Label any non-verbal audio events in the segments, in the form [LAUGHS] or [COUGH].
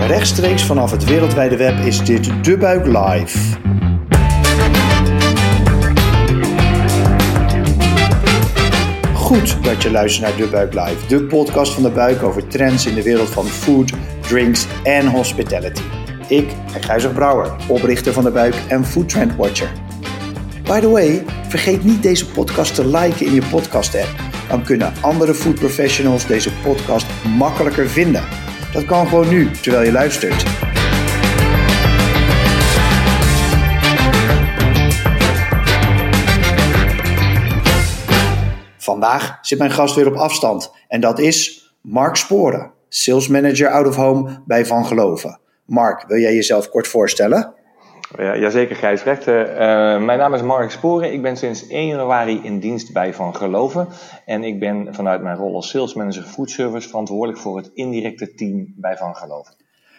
Rechtstreeks vanaf het wereldwijde web is dit De Buik Live. Goed dat je luistert naar De Buik Live, de podcast van De Buik over trends in de wereld van food, drinks en hospitality. Ik ben Gijzer Brouwer, oprichter van De Buik en Food Trend Watcher. By the way, vergeet niet deze podcast te liken in je podcast app. Dan kunnen andere food professionals deze podcast makkelijker vinden. Dat kan gewoon nu, terwijl je luistert. Vandaag zit mijn gast weer op afstand en dat is Mark Sporen, Sales Manager Out of Home bij Van Geloven. Mark, wil jij jezelf kort voorstellen? Ja, jazeker, Gijs Rechten. Uh, mijn naam is Mark Sporen. Ik ben sinds 1 januari in dienst bij Van Geloven. En ik ben vanuit mijn rol als Sales Manager Food Service verantwoordelijk voor het indirecte team bij Van Geloven.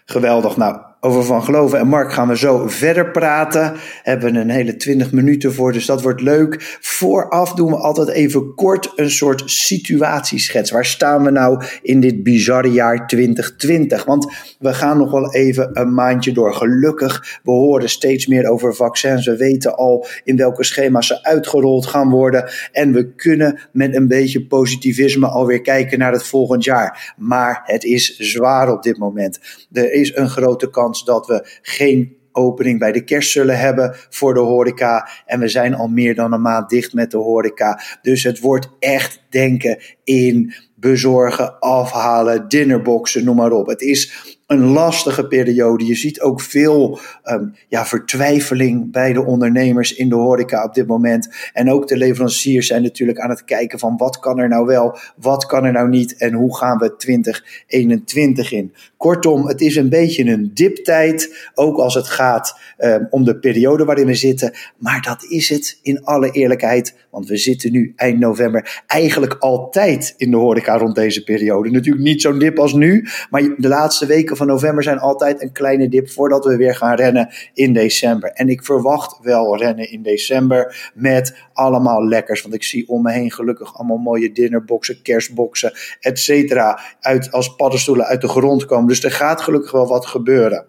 Geweldig. Nou, over Van Geloven en Mark gaan we zo verder praten. Hebben we een hele 20 minuten voor, dus dat wordt leuk. Vooraf doen we altijd even kort een soort situatieschets. Waar staan we nou in dit bizarre jaar 2020? Want we gaan nog wel even een maandje door. Gelukkig, we horen steeds meer over vaccins. We weten al in welke schema's ze uitgerold gaan worden. En we kunnen met een beetje positivisme alweer kijken naar het volgend jaar. Maar het is zwaar op dit moment. Er is een grote kans dat we geen opening bij de kerst zullen hebben voor de horeca. En we zijn al meer dan een maand dicht met de horeca. Dus het wordt echt denken in bezorgen, afhalen, dinnerboxen, noem maar op. Het is een lastige periode. Je ziet ook veel um, ja, vertwijfeling bij de ondernemers in de horeca op dit moment. En ook de leveranciers zijn natuurlijk aan het kijken van wat kan er nou wel, wat kan er nou niet en hoe gaan we 2021 in. Kortom, het is een beetje een diptijd, ook als het gaat um, om de periode waarin we zitten. Maar dat is het in alle eerlijkheid, want we zitten nu eind november eigenlijk altijd in de horeca rond deze periode. Natuurlijk niet zo'n dip als nu, maar de laatste weken van november zijn altijd een kleine dip voordat we weer gaan rennen in december. En ik verwacht wel rennen in december met allemaal lekkers. Want ik zie om me heen gelukkig allemaal mooie dinnerboxen, kerstboxen, et cetera. Uit, als paddenstoelen uit de grond komen. Dus er gaat gelukkig wel wat gebeuren.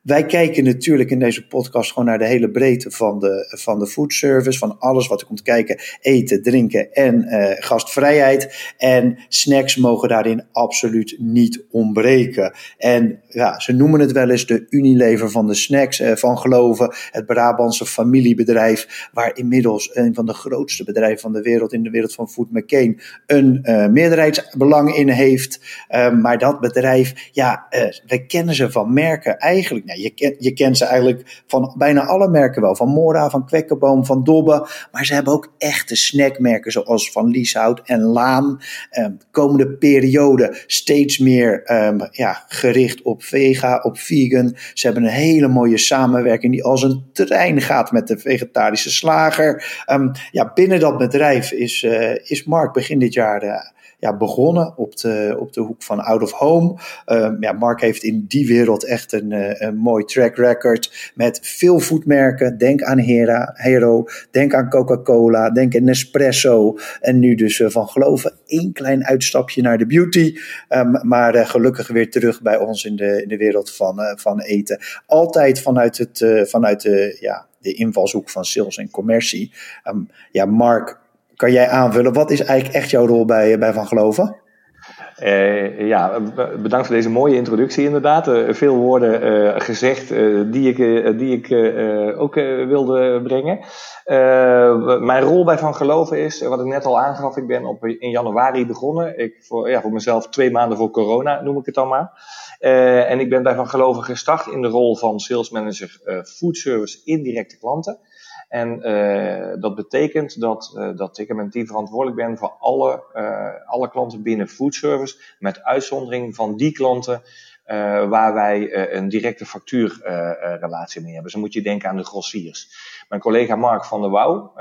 Wij kijken natuurlijk in deze podcast gewoon naar de hele breedte van de, van de food service, van alles wat er komt kijken, eten, drinken en uh, gastvrijheid. En snacks mogen daarin absoluut niet ontbreken. En ja, ze noemen het wel eens de Unilever van de snacks, uh, van geloven, het Brabantse familiebedrijf, waar inmiddels een van de grootste bedrijven van de wereld in de wereld van Food McCain een uh, meerderheidsbelang in heeft. maar dat bedrijf, ja, wij kennen ze van merken eigenlijk ja, je, je kent ze eigenlijk van bijna alle merken wel. Van Mora, van Kwekkenboom, van Dobbe. Maar ze hebben ook echte snackmerken zoals van Lieshout en Laan. Um, komende periode steeds meer um, ja, gericht op vega, op vegan. Ze hebben een hele mooie samenwerking die als een trein gaat met de vegetarische slager. Um, ja, binnen dat bedrijf is, uh, is Mark begin dit jaar... Uh, ja, begonnen op de, op de hoek van out of home. Um, ja, Mark heeft in die wereld echt een, uh, een mooi track record met veel voetmerken. Denk aan Hera, Hero, denk aan Coca-Cola, denk aan Nespresso. En nu dus uh, van geloven één klein uitstapje naar de beauty. Um, maar uh, gelukkig weer terug bij ons in de, in de wereld van, van eten. Altijd vanuit, het, vanuit de, ja, de invalshoek van sales en commercie. Um, ja, Mark, kan jij aanvullen? Wat is eigenlijk echt jouw rol bij, bij Van Geloven? Uh, ja, bedankt voor deze mooie introductie inderdaad. Uh, veel woorden uh, gezegd die ik, die ik ook wilde brengen. mijn rol bij Van Geloven is, wat ik net al aangaf, ik ben op, in januari begonnen. Ik, voor, ja, voor mezelf twee maanden voor corona, noem ik het dan maar. en ik ben bij Van Geloven gestart in de rol van sales manager food service indirecte klanten. En uh, dat betekent dat, uh, dat ik en mijn team verantwoordelijk ben voor alle, uh, alle klanten binnen foodservice, met uitzondering van die klanten waar wij een directe factuurrelatie mee hebben. Dus dan moet je denken aan de grossiers. Mijn collega Mark van der Wouw,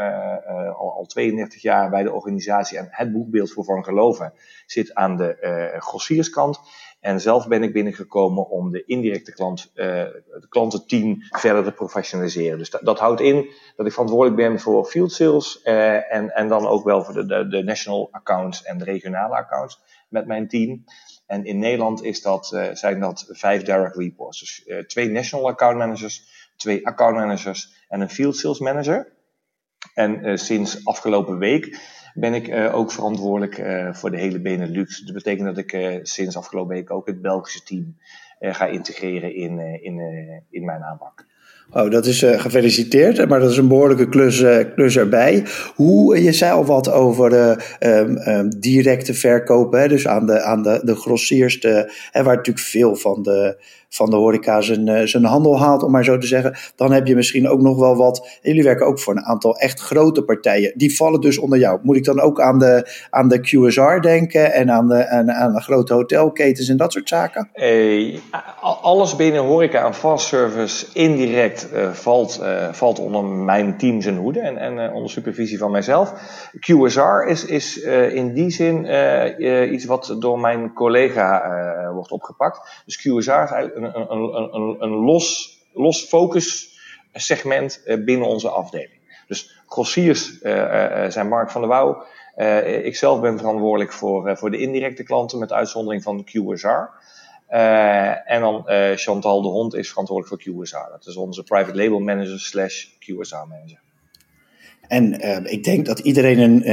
al, al 32 jaar bij de organisatie en het boekbeeld voor Van Geloven, zit aan de grossierskant. En zelf ben ik binnengekomen om de indirecte klant, uh, het klantenteam verder te professionaliseren. Dus dat, houdt in dat ik verantwoordelijk ben voor field sales uh, en, en dan ook wel voor de, de, de national accounts en de regionale accounts met mijn team. En in Nederland is dat, uh, zijn dat vijf direct reports. Dus uh, twee national account managers, twee account managers en een field sales manager. En uh, sinds afgelopen week ben ik ook verantwoordelijk voor de hele Benelux. Dat betekent dat ik sinds afgelopen week ook het Belgische team ga integreren in, in, in mijn aanpak. Oh, dat is uh, gefeliciteerd, maar dat is een behoorlijke klus, uh, klus erbij. Hoe, je zei al wat over uh, directe verkopen, hè, dus aan de, aan de, de grossiers, de, hè, waar natuurlijk veel van de, van de horeca zijn, zijn handel haalt, om maar zo te zeggen. Dan heb je misschien ook nog wel wat. Jullie werken ook voor een aantal echt grote partijen. Die vallen dus onder jou. Moet ik dan ook aan de, aan de QSR denken en aan de, aan, aan de grote hotelketens en dat soort zaken? Hey, alles binnen horeca en fast service indirect uh, valt, uh, valt onder mijn team zijn hoede en, en onder supervisie van mijzelf. QSR is, is in die zin iets wat door mijn collega wordt opgepakt. Dus QSR is eigenlijk een, een, een, een los, los focus segment eh, binnen onze afdeling. Dus grossiers zijn Mark van der Wouw. Ik zelf ben verantwoordelijk voor, voor de indirecte klanten met uitzondering van QSR. En dan Chantal de Hond is verantwoordelijk voor QSR. Dat is onze private label manager slash QSR manager. En uh, ik denk dat iedereen een,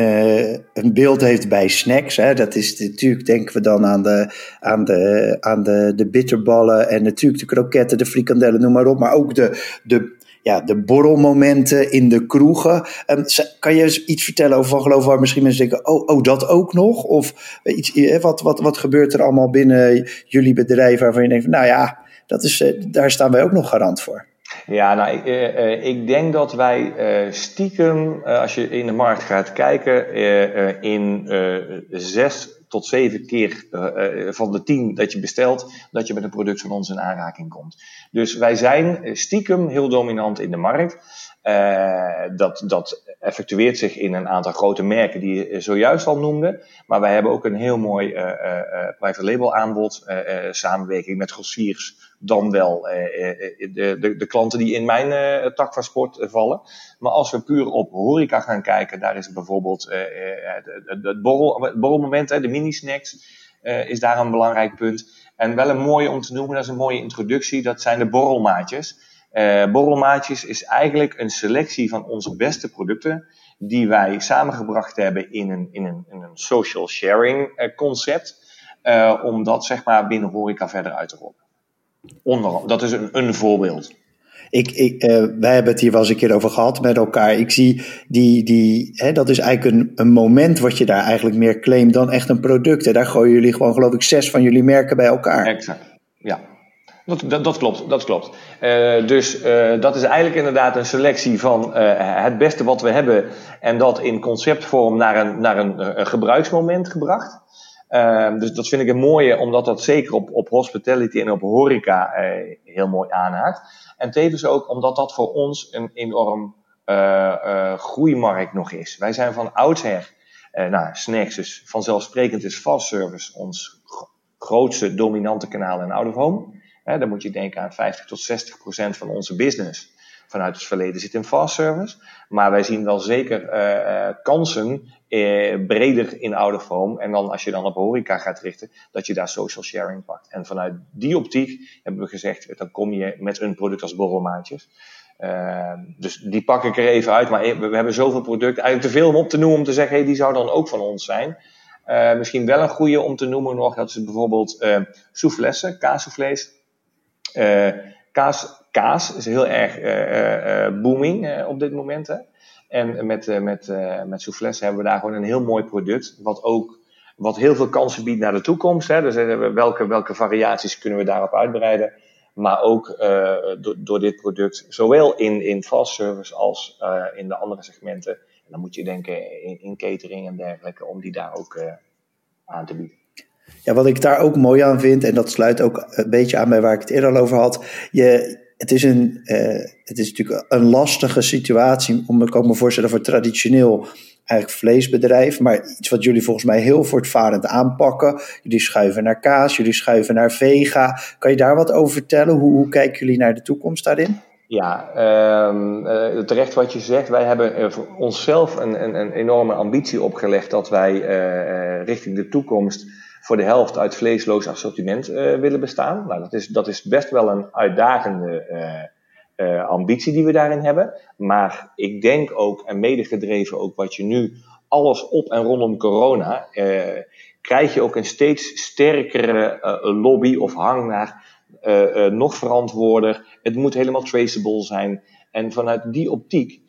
een beeld heeft bij snacks. Hè. Dat is natuurlijk, denken we dan aan de, aan, de, aan de, de bitterballen en natuurlijk de kroketten, de frikandellen, noem maar op. Maar ook de, de, ja, de borrelmomenten in de kroegen. Um, kan je eens iets vertellen over Van Geloof waar misschien mensen denken, oh, oh dat ook nog? Of iets, wat, wat, wat gebeurt er allemaal binnen jullie bedrijf waarvan je denkt, nou ja, dat is, uh, daar staan wij ook nog garant voor? Ja, nou, ik, denk dat wij stiekem, als je in de markt gaat kijken, in zes tot zeven keer van de tien dat je bestelt, dat je met een product van ons in aanraking komt. Dus wij zijn stiekem heel dominant in de markt. dat, dat effectueert zich in een aantal grote merken die je zojuist al noemde. Maar wij hebben ook een heel mooi private label aanbod, samenwerking met grossiers dan wel eh, eh, de, de, de, klanten die in mijn uh, tak van sport vallen. Maar als we puur op horeca gaan kijken, daar is bijvoorbeeld het, het, borrel, borrelmoment, de mini-snacks, is daar een belangrijk punt. En wel een mooie om te noemen, dat is een mooie introductie, dat zijn de borrelmaatjes. borrelmaatjes is eigenlijk een selectie van onze beste producten die wij samengebracht hebben in een, in een, een social sharing concept. om dat zeg maar binnen horeca verder uit te rollen. Onder, dat is een, een voorbeeld. Ik, ik, uh, wij hebben het hier wel eens een keer over gehad met elkaar. Ik zie die, die hè, dat is eigenlijk een, een moment wat je daar eigenlijk meer claimt dan echt een product. En daar gooien jullie gewoon, geloof ik, zes van jullie merken bij elkaar. Exact, ja. Dat, dat, dat klopt, dat klopt. Uh, dus uh, dat is eigenlijk inderdaad een selectie van het beste wat we hebben. En dat in conceptvorm naar een, naar een, een gebruiksmoment gebracht. Uh, dus dat vind ik een mooie, omdat dat zeker op, op hospitality en op horeca uh, heel mooi aanhaakt. En tevens ook omdat dat voor ons een enorm uh, groeimarkt nog is. Wij zijn van oudsher, nou, snacks, dus vanzelfsprekend is fast service ons grootste dominante kanaal in out of home. dan moet je denken aan 50 tot 60 procent van onze business vanuit het verleden zit in fast service. Maar wij zien wel zeker uh, kansen uh, breder in of home. En dan als je dan op horeca gaat richten, dat je daar social sharing pakt. En vanuit die optiek hebben we gezegd, dan kom je met een product als borrelmaatjes. Uh, dus die pak ik er even uit. Maar we hebben zoveel producten, eigenlijk te veel om op te noemen om te zeggen, hey, die zou dan ook van ons zijn. Misschien wel een goede om te noemen nog, dat is bijvoorbeeld uh, soufflessen, kaas, kaas is heel erg uh, booming op dit moment. Hè? En met, met, met Souffles hebben we daar gewoon een heel mooi product. Wat ook wat heel veel kansen biedt naar de toekomst. Hè? Dus welke, welke variaties kunnen we daarop uitbreiden. Maar ook door, door dit product, zowel in, in fast service als in de andere segmenten. En dan moet je denken in, in catering en dergelijke, om die daar ook aan te bieden. Ja, wat ik daar ook mooi aan vind, en dat sluit ook een beetje aan bij waar ik het eerder al over had. Je, het, is een, uh, het is natuurlijk een lastige situatie, om ik ook me voorstellen voor traditioneel eigenlijk vleesbedrijf, maar iets wat jullie volgens mij heel voortvarend aanpakken. Jullie schuiven naar kaas, jullie schuiven naar vega. Kan je daar wat over vertellen? Hoe, hoe kijken jullie naar de toekomst daarin? Ja, um, uh, terecht wat je zegt. Wij hebben voor onszelf een, een, een, enorme ambitie opgelegd dat wij uh, richting de toekomst voor de helft uit vleesloos assortiment willen bestaan. Nou, dat is, dat is best wel een uitdagende ambitie die we daarin hebben. Maar ik denk ook, en mede gedreven ook wat je nu alles op en rondom corona, krijg je ook een steeds sterkere lobby of hang naar nog verantwoorder. Het moet helemaal traceable zijn. En vanuit die optiek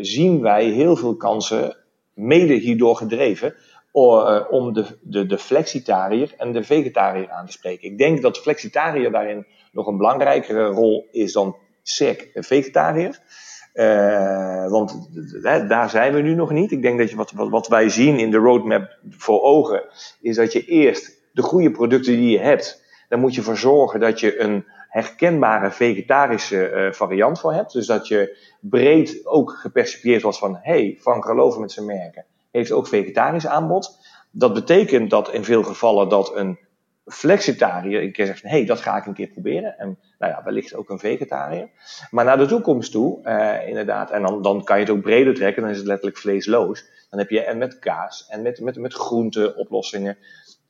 zien wij heel veel kansen, mede hierdoor gedreven, om de, de, de flexitariër en de vegetariër aan te spreken. Ik denk dat flexitariër daarin nog een belangrijkere rol is dan sec vegetariër. Uh, want daar zijn we nu nog niet. Ik denk dat je wat, wat, wij zien in de roadmap voor ogen, is dat je eerst de goede producten die je hebt, daar moet je voor zorgen dat je een herkenbare vegetarische uh, variant voor hebt. Dus dat je breed ook gepercipieerd wordt van, hey, Van Geloven met zijn merken heeft ook vegetarisch aanbod. Dat betekent dat in veel gevallen dat een flexitariër een keer zegt hé, hey, dat ga ik een keer proberen. En nou ja, wellicht ook een vegetariër. Maar naar de toekomst toe, uh, inderdaad, en dan, dan kan je het ook breder trekken, dan is het letterlijk vleesloos. Dan heb je en met kaas en met, met, met groente oplossingen.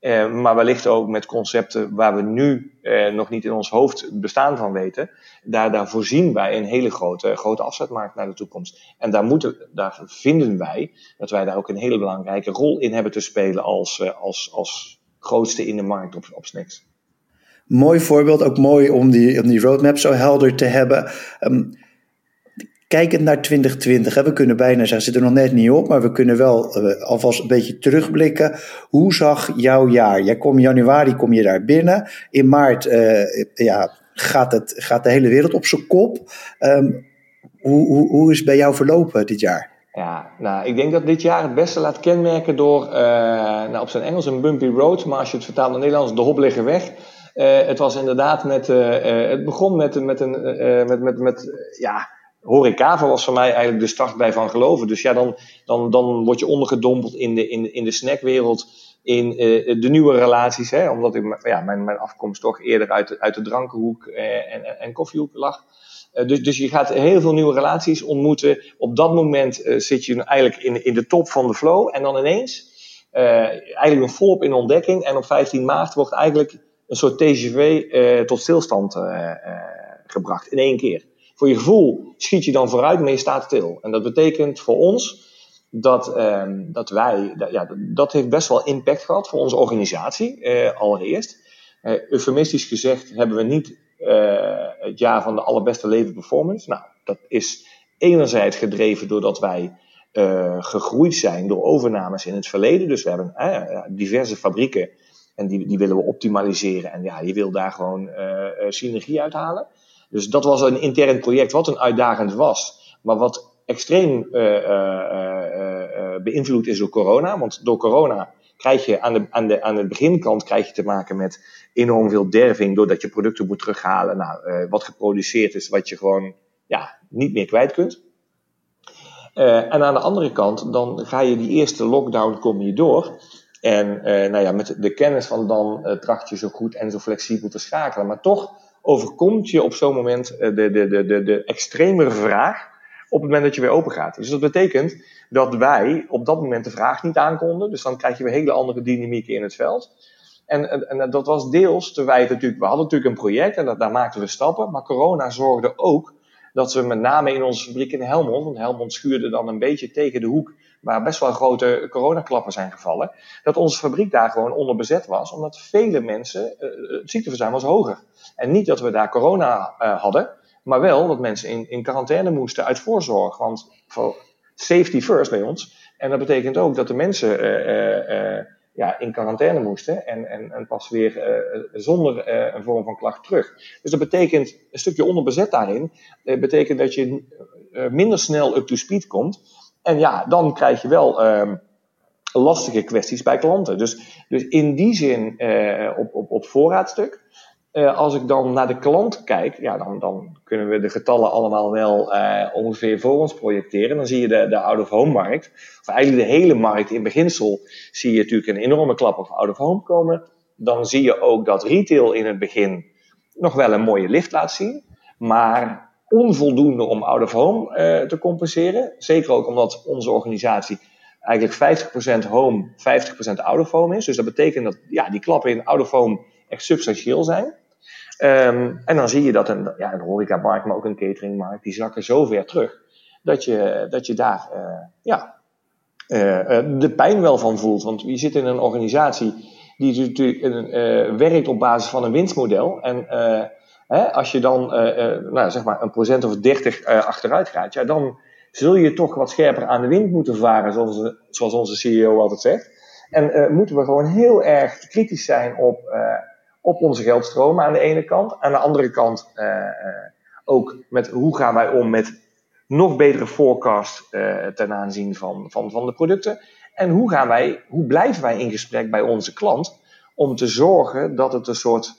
Uh, maar wellicht ook met concepten waar we nu uh, nog niet in ons hoofd bestaan van weten. Daar, daar voorzien wij een hele grote, grote afzetmarkt naar de toekomst. En daar, moeten, daar vinden wij dat wij daar ook een hele belangrijke rol in hebben te spelen als, uh, als, als grootste in de markt op, op snacks. Mooi voorbeeld, ook mooi om die, om die roadmap zo helder te hebben. Um, kijkend naar 2020, hè, we kunnen bijna zeggen, zit er nog net niet op, maar we kunnen wel uh, alvast een beetje terugblikken. Hoe zag jouw jaar? Jij kom in januari kom je daar binnen. In maart uh, ja, gaat, het, gaat de hele wereld op zijn kop. Um, hoe, hoe, hoe is het bij jou verlopen dit jaar? Ja, nou, ik denk dat dit jaar het beste laat kenmerken door, uh, nou, op zijn Engels een bumpy road, maar als je het vertaalt naar Nederlands, de hobblige weg. Uh, het was inderdaad met, het begon met, met een, met, met, met, ja, horeca was voor mij eigenlijk de start bij van geloven. Dus ja, dan, dan, dan word je ondergedompeld in de, in, in de snackwereld, in uh, de nieuwe relaties. Hè, omdat ik, ja, mijn, mijn afkomst toch eerder uit de, uit de drankenhoek uh, en, en koffiehoek lag. Uh, dus, dus je gaat heel veel nieuwe relaties ontmoeten. Op dat moment zit je eigenlijk in, in de top van de flow. En dan ineens, eigenlijk nog volop in ontdekking. En op 15 maart wordt eigenlijk een soort TGV tot stilstand gebracht in één keer voor je gevoel schiet je dan vooruit, maar je staat stil. En dat betekent voor ons dat, um, dat wij, dat, ja, dat heeft best wel impact gehad voor onze organisatie, uh, allereerst. Uh, eufemistisch gezegd hebben we niet uh, het jaar van de allerbeste leven performance. Nou, dat is enerzijds gedreven doordat wij gegroeid zijn door overnames in het verleden. Dus we hebben diverse fabrieken en die, die willen we optimaliseren. En ja, je wil daar gewoon synergie uithalen. Dus dat was een intern project wat een uitdagend was, maar wat extreem uh, uh, beïnvloed is door corona. Want door corona krijg je aan de, aan, de, aan de beginkant krijg je te maken met enorm veel derving, doordat je producten moet terughalen. Nou, wat geproduceerd is, wat je gewoon ja, niet meer kwijt kunt. En aan de andere kant, dan ga je die eerste lockdown kom je door. En nou ja, met de kennis van dan tracht je zo goed en zo flexibel te schakelen. Maar toch overkomt je op zo'n moment eh, de, de, de, de, de extremere vraag op het moment dat je weer open gaat. Dus dat betekent dat wij op dat moment de vraag niet aankonden. Dus dan krijg je weer hele andere dynamieken in het veld. En, en, dat was deels terwijl het natuurlijk, we hadden natuurlijk een project en dat, daar maakten we stappen. Maar corona zorgde ook dat we met name in onze fabriek in Helmond, want Helmond schuurde dan een beetje tegen de hoek waar best wel grote coronaklappen zijn gevallen, dat onze fabriek daar gewoon onder bezet was, omdat vele mensen, uh, het ziekteverzuim was hoger. En niet dat we daar corona uh, hadden, maar wel dat mensen in, in quarantaine moesten uit voorzorg. Want voor safety first bij ons. En dat betekent ook dat de mensen uh, ja, in quarantaine moesten en, en, en pas weer zonder een vorm van klacht terug. Dus dat betekent een stukje onderbezet daarin. Dat betekent dat je minder snel up to speed komt. En ja, dan krijg je wel uh, lastige kwesties bij klanten. Dus, dus in die zin uh, op, op, op voorraadstuk. Uh, als ik dan naar de klant kijk, ja, dan, dan kunnen we de getallen allemaal wel uh, ongeveer voor ons projecteren. Dan zie je de, de out-of-home markt, of eigenlijk de hele markt in beginsel, zie je natuurlijk een enorme klap op out-of-home komen. Dan zie je ook dat retail in het begin nog wel een mooie lift laat zien. Maar onvoldoende om out of home uh, te compenseren. Zeker ook omdat onze organisatie eigenlijk 50% home, 50% out of home is. Dus dat betekent dat ja, die klappen in out of home echt substantieel zijn. Um, en dan zie je dat een, ja, een horecamarkt, maar ook een cateringmarkt, die zakken zo ver terug dat je, dat je daar uh, ja, uh, de pijn wel van voelt. Want je zit in een organisatie die werkt op basis van een winstmodel. En hè, als je dan nou, zeg maar een procent of 30 achteruit gaat, ja, dan zul je toch wat scherper aan de wind moeten varen, zoals, zoals onze CEO altijd zegt. En moeten we gewoon heel erg kritisch zijn op op onze geldstromen aan de ene kant. Aan de andere kant uh, ook met hoe gaan wij om met nog betere forecast uh, ten aanzien van, van, van de producten. En hoe, gaan wij, hoe blijven wij in gesprek bij onze klant om te zorgen dat het een soort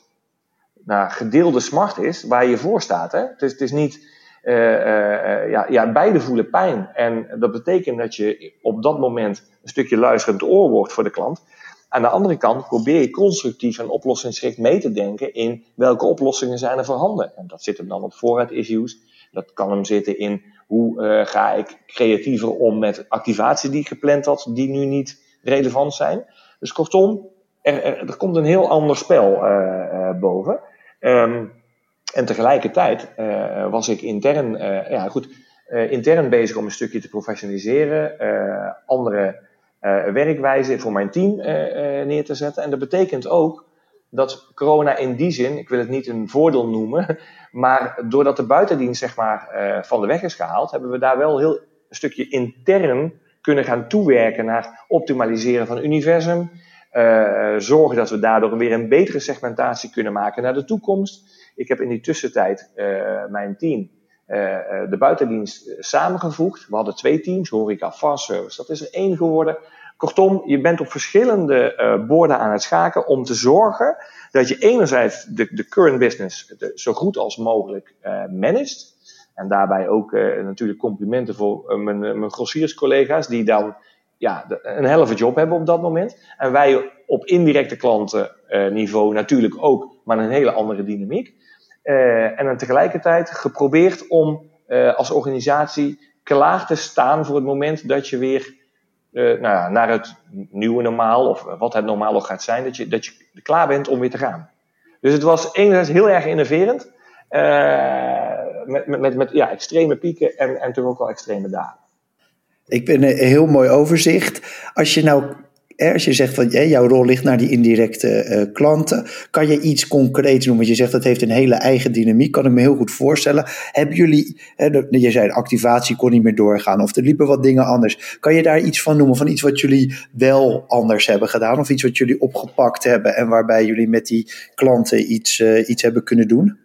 nou, gedeelde smart is waar je voor staat. Hè? Het, is, het is niet, ja, ja, beide voelen pijn. En dat betekent dat je op dat moment een stukje luisterend oor wordt voor de klant. Aan de andere kant probeer je constructief en oplossingsgericht mee te denken in welke oplossingen zijn er voorhanden. En dat zit hem dan op voorraad-issues. Dat kan hem zitten in hoe uh, ga ik creatiever om met activaties die ik gepland had, die nu niet relevant zijn. Dus kortom, er, er, komt een heel ander spel uh, uh, boven. Um, en tegelijkertijd was ik intern, ja goed, intern bezig om een stukje te professionaliseren. andere werkwijze voor mijn team uh, neer te zetten. En dat betekent ook dat corona in die zin, ik wil het niet een voordeel noemen, [LAUGHS] maar doordat de buitendienst zeg maar van de weg is gehaald, hebben we daar wel heel een stukje intern kunnen gaan toewerken naar optimaliseren van universum. zorgen dat we daardoor weer een betere segmentatie kunnen maken naar de toekomst. Ik heb in die tussentijd mijn team de buitendienst samengevoegd. We hadden twee teams, horeca fast service. Dat is er één geworden. Kortom, je bent op verschillende borden aan het schaken om te zorgen dat je enerzijds de, de current business zo goed als mogelijk managt. En daarbij ook natuurlijk complimenten voor mijn, mijn grossierscollega's die dan ja, een helft job hebben op dat moment. En wij op indirecte klantenniveau natuurlijk ook, maar een hele andere dynamiek. Uh, en dan tegelijkertijd geprobeerd om uh, als organisatie klaar te staan voor het moment dat je weer uh, nou ja, naar het nieuwe normaal, of wat het normaal ook gaat zijn, dat je, dat je klaar bent om weer te gaan. Dus het was enerzijds heel erg innoverend, met, met, met, met ja, extreme pieken en, en toen ook wel extreme dalen. Ik ben een heel mooi overzicht. Als je nou als je zegt van jouw rol ligt naar die indirecte uh, klanten, kan je iets concreets noemen? Want je zegt dat heeft een hele eigen dynamiek, kan ik me heel goed voorstellen. Hebben jullie, je zei de activatie kon niet meer doorgaan of er liepen wat dingen anders. Kan je daar iets van noemen, van iets wat jullie wel anders hebben gedaan of iets wat jullie opgepakt hebben en waarbij jullie met die klanten iets, uh, iets hebben kunnen doen?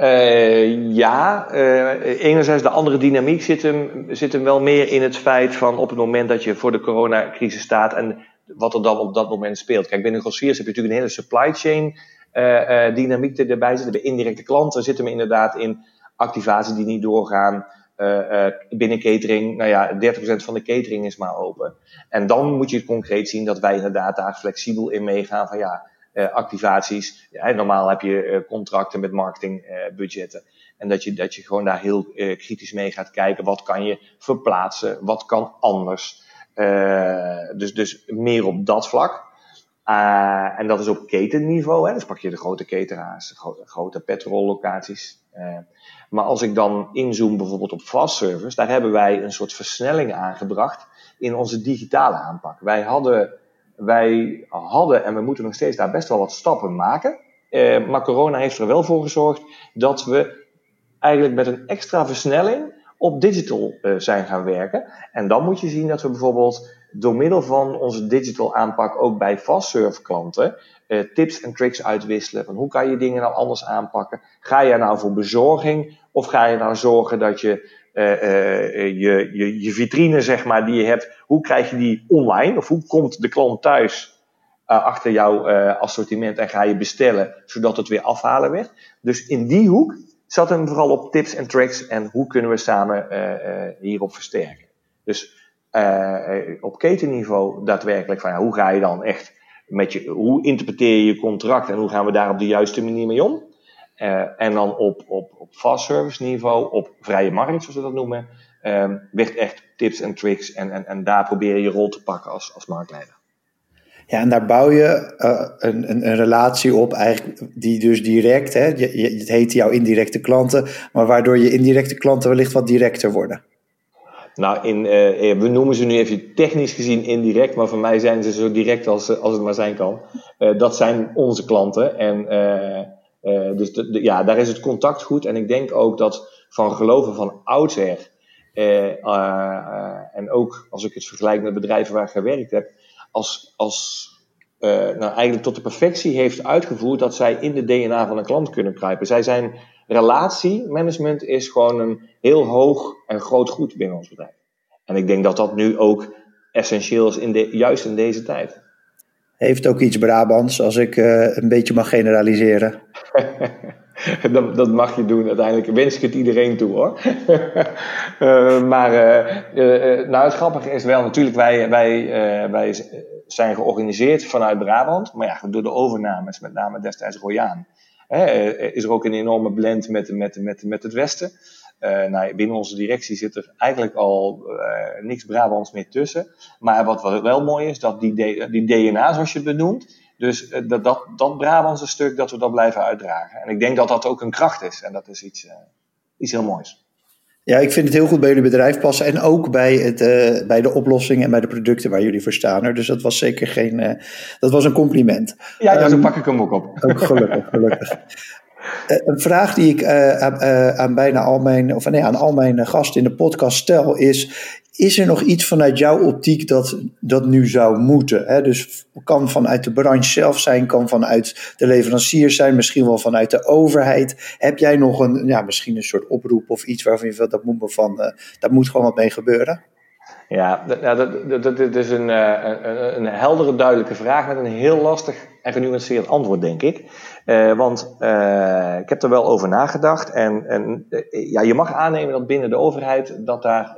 Uh, ja, uh, enerzijds de andere dynamiek zit hem, zit hem wel meer in het feit van op het moment dat je voor de coronacrisis staat en wat er dan op dat moment speelt. Kijk, binnen grossiers heb je natuurlijk een hele supply chain uh, dynamiek erbij zitten. De indirecte klanten zitten hem inderdaad in activaties die niet doorgaan. binnen catering, nou ja, 30% van de catering is maar open. En dan moet je het concreet zien dat wij inderdaad daar flexibel in meegaan van ja, activaties. Ja, normaal heb je uh, contracten met marketingbudgetten. En dat je, dat je gewoon daar heel kritisch mee gaat kijken. Wat kan je verplaatsen? Wat kan anders? dus, dus meer op dat vlak. en dat is op ketenniveau. Hè? Dus pak je de grote cateraars, grote, grote petrollocaties. maar als ik dan inzoom bijvoorbeeld op fast service, daar hebben wij een soort versnelling aangebracht in onze digitale aanpak. Wij hadden wij hadden en we moeten nog steeds daar best wel wat stappen maken. Eh, maar corona heeft er wel voor gezorgd dat we eigenlijk met een extra versnelling op digital uh, zijn gaan werken. En dan moet je zien dat we bijvoorbeeld door middel van onze digital aanpak ook bij fastserve klanten uh, tips en tricks uitwisselen. Van hoe kan je dingen nou anders aanpakken? Ga je nou voor bezorging of ga je nou zorgen dat je uh, uh, je, je, je vitrine, zeg maar, die je hebt, hoe krijg je die online? Of hoe komt de klant thuis achter jouw assortiment en ga je bestellen, zodat het weer afhalen werd? Dus in die hoek zat hem vooral op tips en tricks en hoe kunnen we samen hierop versterken. Dus op ketenniveau daadwerkelijk van ja, hoe ga je dan echt met je, hoe interpreteer je je contract en hoe gaan we daar op de juiste manier mee om? Uh, en dan op, op, op fast service niveau, op vrije markt, zoals we dat noemen, um, werd echt tips en tricks. En, en, en daar probeer je je rol te pakken als, als marktleider. Ja, en daar bouw je uh, een, een, een, relatie op, eigenlijk, die dus direct, hè, je, je, het heet jouw indirecte klanten, maar waardoor je indirecte klanten wellicht wat directer worden. Nou, in, uh, we noemen ze nu even technisch gezien indirect, maar voor mij zijn ze zo direct als, als het maar zijn kan. Uh, dat zijn onze klanten. En dus de, ja, daar is het contact goed. En ik denk ook dat van geloven van oudsher, en ook als ik het vergelijk met bedrijven waar ik gewerkt heb, als, als uh, nou eigenlijk tot de perfectie heeft uitgevoerd dat zij in de DNA van een klant kunnen kruipen. Zij zijn relatiemanagement is gewoon een heel hoog en groot goed binnen ons bedrijf. En ik denk dat dat nu ook essentieel is, in juist in deze tijd. Heeft ook iets Brabants, als ik uh, een beetje mag generaliseren. [LAUGHS] dat, dat, mag je doen. Uiteindelijk wens ik het iedereen toe hoor. uh, [LAUGHS] maar uh, nou, het grappige is wel, natuurlijk, wij, wij, wij zijn georganiseerd vanuit Brabant. Maar ja, door de overnames, met name destijds Royaan, is er ook een enorme blend met, met, met, met het Westen. nou, binnen onze directie zit er eigenlijk al niks Brabants meer tussen. Maar wat wel mooi is, dat die, die DNA, zoals je het benoemt, dus eh, dat, dat, dat Brabantse stuk, dat we dat blijven uitdragen. En ik denk dat dat ook een kracht is. En dat is iets, uh, iets heel moois. Ja, ik vind het heel goed bij jullie bedrijf passen. En ook bij, het, uh, bij de oplossingen en bij de producten waar jullie voor staan. Dus dat was zeker geen. Uh, dat was een compliment. Ja, ja um, zo pak ik hem ook op. Ook gelukkig, gelukkig. [LAUGHS] een vraag die ik aan, aan, bijna al mijn, of nee, aan al mijn gasten in de podcast stel is: is er nog iets vanuit jouw optiek dat, dat nu zou moeten? Hè? Dus kan vanuit de branche zelf zijn, kan vanuit de leverancier zijn, misschien wel vanuit de overheid. Heb jij nog een, ja, misschien een soort oproep of iets waarvan je vindt dat moet, van, uh, daar moet gewoon wat mee gebeuren? Ja, dat, dat, dat, dat is een, uh, een, een, heldere, duidelijke vraag met een heel lastig en genuanceerd antwoord, denk ik. Uh, want ik heb er wel over nagedacht. En, en ja, je mag aannemen dat binnen de overheid dat daar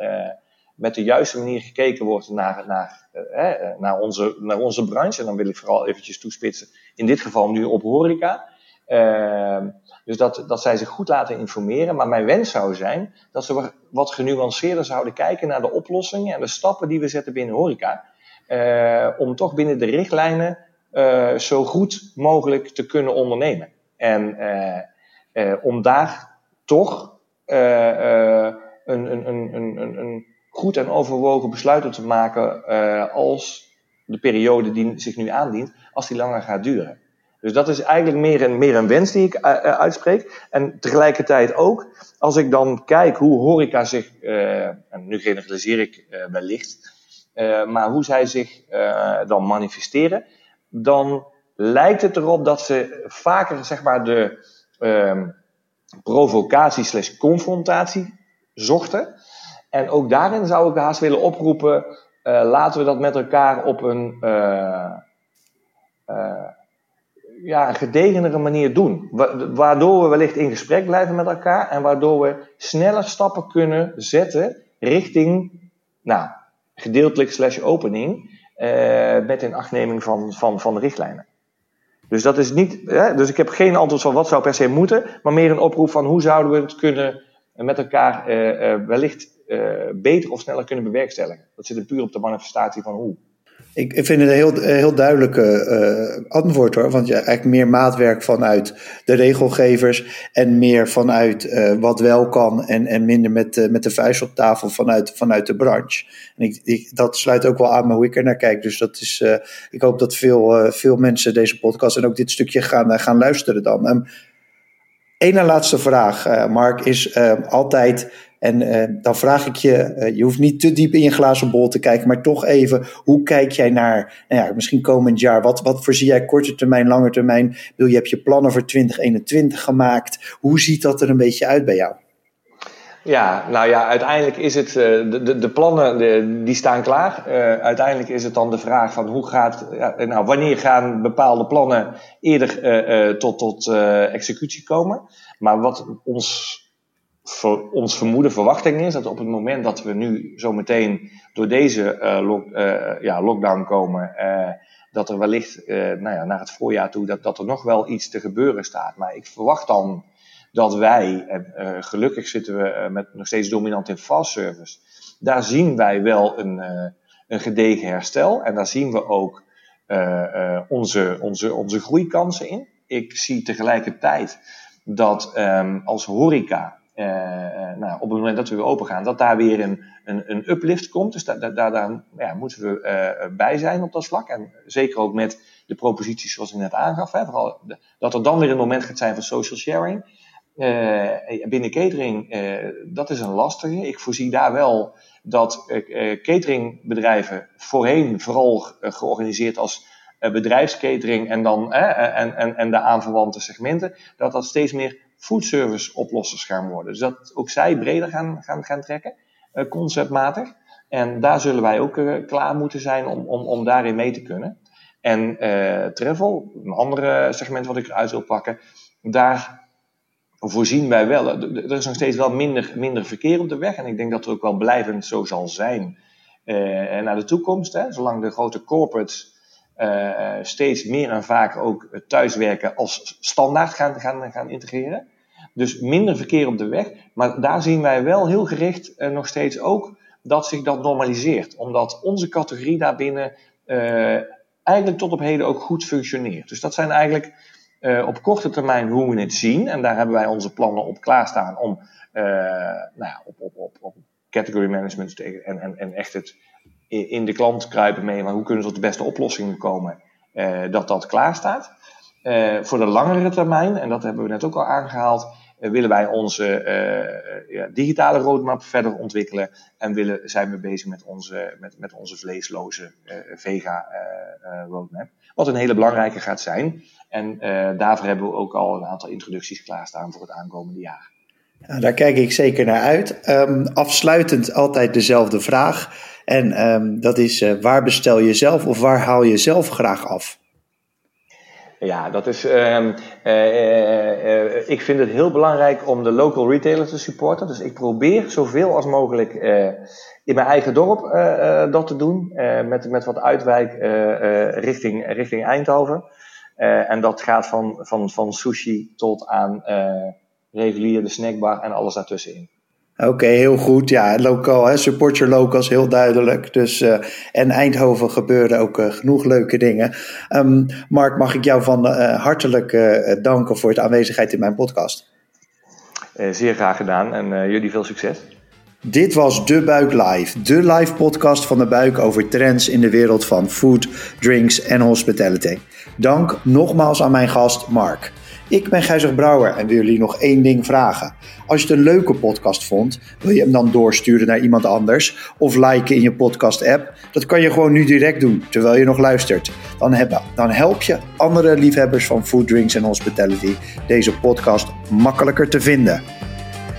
met de juiste manier gekeken wordt naar, naar, eh, naar, onze, naar onze branche. En dan wil ik vooral eventjes toespitsen, in dit geval nu op horeca. Uh, dus dat, dat zij zich goed laten informeren. Maar mijn wens zou zijn dat ze wat genuanceerder zouden kijken naar de oplossingen en de stappen die we zetten binnen horeca. Uh, om toch binnen de richtlijnen uh, zo goed mogelijk te kunnen ondernemen. En om daar toch een, een, een, een, een goed en overwogen besluiten te maken uh, als de periode die zich nu aandient, als die langer gaat duren. Dus dat is eigenlijk meer een, meer een wens die ik uh, uitspreek. En tegelijkertijd ook, als ik dan kijk hoe horeca zich, en nu generaliseer ik wellicht, maar hoe zij zich dan manifesteren, dan lijkt het erop dat ze vaker zeg maar de ehm, provocatie slash confrontatie zochten. En ook daarin zou ik haast willen oproepen, uh, laten we dat met elkaar op een, uh, uh, ja, een gedegenere manier doen. waardoor we wellicht in gesprek blijven met elkaar en waardoor we sneller stappen kunnen zetten richting, nou, gedeeltelijk slash opening, met inachtneming van, van, van de richtlijnen. Dus dat is niet, dus ik heb geen antwoord van wat zou per se moeten, maar meer een oproep van hoe zouden we het kunnen met elkaar wellicht beter of sneller kunnen bewerkstelligen. Dat zit er puur op de manifestatie van hoe. Ik, vind het een heel, heel duidelijke uh, antwoord hoor. Want je eigenlijk meer maatwerk vanuit de regelgevers en meer vanuit uh, wat wel kan en, en minder met, met de vuist op tafel vanuit, vanuit de branche. En ik, dat sluit ook wel aan hoe ik er naar kijk. Dus dat is, ik hoop dat veel, veel mensen deze podcast en ook dit stukje gaan, gaan luisteren dan. Um, Eén en laatste vraag, Mark, is altijd en uh, dan vraag ik je, uh, je hoeft niet te diep in je glazen bol te kijken, maar toch even, hoe kijk jij naar, nou ja, misschien komend jaar? Wat, wat voorzie jij korte termijn, lange termijn? Wil je, heb je plannen voor 2021 gemaakt? Hoe ziet dat er een beetje uit bij jou? Ja, nou ja, uiteindelijk is het, uh, de, de, de, plannen die staan klaar. Uiteindelijk is het dan de vraag van hoe gaat, ja, nou, wanneer gaan bepaalde plannen eerder tot, tot executie komen. Maar wat ons voor ons vermoeden, verwachting is dat op het moment dat we nu zometeen door deze lock, uh, ja, lockdown komen, uh, dat er wellicht nou ja, naar het voorjaar toe, dat, dat er nog wel iets te gebeuren staat. Maar ik verwacht dan dat wij, en gelukkig zitten we met nog steeds dominant in fast service, Daar zien wij wel een, een gedegen herstel. En daar zien we ook onze, onze, onze groeikansen in. Ik zie tegelijkertijd dat um, als horeca nou, op het moment dat we weer open gaan, dat daar weer een, een, een uplift komt. Dus daar, daar, ja, moeten we uh, bij zijn op dat vlak. En zeker ook met de proposities zoals ik net aangaf. Hè, vooral dat er dan weer een moment gaat zijn van social sharing. Uh, binnen catering, dat is een lastige. Ik voorzie daar wel dat cateringbedrijven voorheen vooral georganiseerd als bedrijfskatering en, dan, en, en, en de aanverwante segmenten, dat dat steeds meer foodservice oplossers gaan worden. Dus dat ook zij breder gaan, gaan, gaan trekken, uh, conceptmatig. En daar zullen wij ook uh, klaar moeten zijn om, om, om daarin mee te kunnen. En uh, travel, een andere segment wat ik eruit wil pakken, daar voorzien wij wel. Er is nog steeds wel minder, minder verkeer op de weg. En ik denk dat er ook wel blijvend zo zal zijn naar de toekomst. Hè, zolang de grote corporates steeds meer en vaak ook thuiswerken als standaard gaan, gaan, gaan integreren. Dus minder verkeer op de weg. Maar daar zien wij wel heel gericht uh, nog steeds ook dat zich dat normaliseert. Omdat onze categorie daarbinnen uh, eigenlijk tot op heden ook goed functioneert. Dus dat zijn eigenlijk uh, op korte termijn hoe we het zien. En daar hebben wij onze plannen op klaarstaan om nou ja, op, op, op, category management en, en, en echt het in de klant kruipen mee. Maar hoe kunnen ze tot de beste oplossingen komen? dat dat klaar staat. voor de langere termijn, en dat hebben we net ook al aangehaald, eh, willen wij onze uh, ja, digitale roadmap verder ontwikkelen en willen, zijn we bezig met onze, met, met onze vleesloze uh, vega roadmap. Wat een hele belangrijke gaat zijn. En daarvoor hebben we ook al een aantal introducties klaarstaan voor het aankomende jaar. Ja, daar kijk ik zeker naar uit. Um, afsluitend altijd dezelfde vraag. En um, dat is: waar bestel je zelf of waar haal je zelf graag af? Ja, dat is. Uh, uh, uh, ik vind het heel belangrijk om de local retailers te supporten. Dus ik probeer zoveel als mogelijk in mijn eigen dorp dat te doen. met, met wat uitwijk richting, richting Eindhoven. en dat gaat van, van, van sushi tot aan regulier de snackbar en alles daartussenin. Oké, heel goed. Ja, lokaal, hè, support your locals, heel duidelijk. Dus, uh, en Eindhoven gebeuren ook uh, genoeg leuke dingen. Um, Mark, mag ik jou van uh, hartelijk danken voor de aanwezigheid in mijn podcast. zeer graag gedaan en jullie veel succes. Dit was De Buik Live, de live podcast van De Buik over trends in de wereld van food, drinks en hospitality. Dank nogmaals aan mijn gast Mark. Ik ben Gijzer Brouwer en wil jullie nog één ding vragen. Als je het een leuke podcast vond, wil je hem dan doorsturen naar iemand anders of liken in je podcast-app? Dat kan je gewoon nu direct doen terwijl je nog luistert. Dan, dan help je andere liefhebbers van food, drinks en hospitality deze podcast makkelijker te vinden.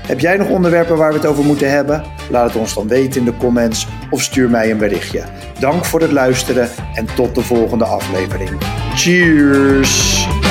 Heb jij nog onderwerpen waar we het over moeten hebben? Laat het ons dan weten in de comments of stuur mij een berichtje. Dank voor het luisteren en tot de volgende aflevering. Cheers!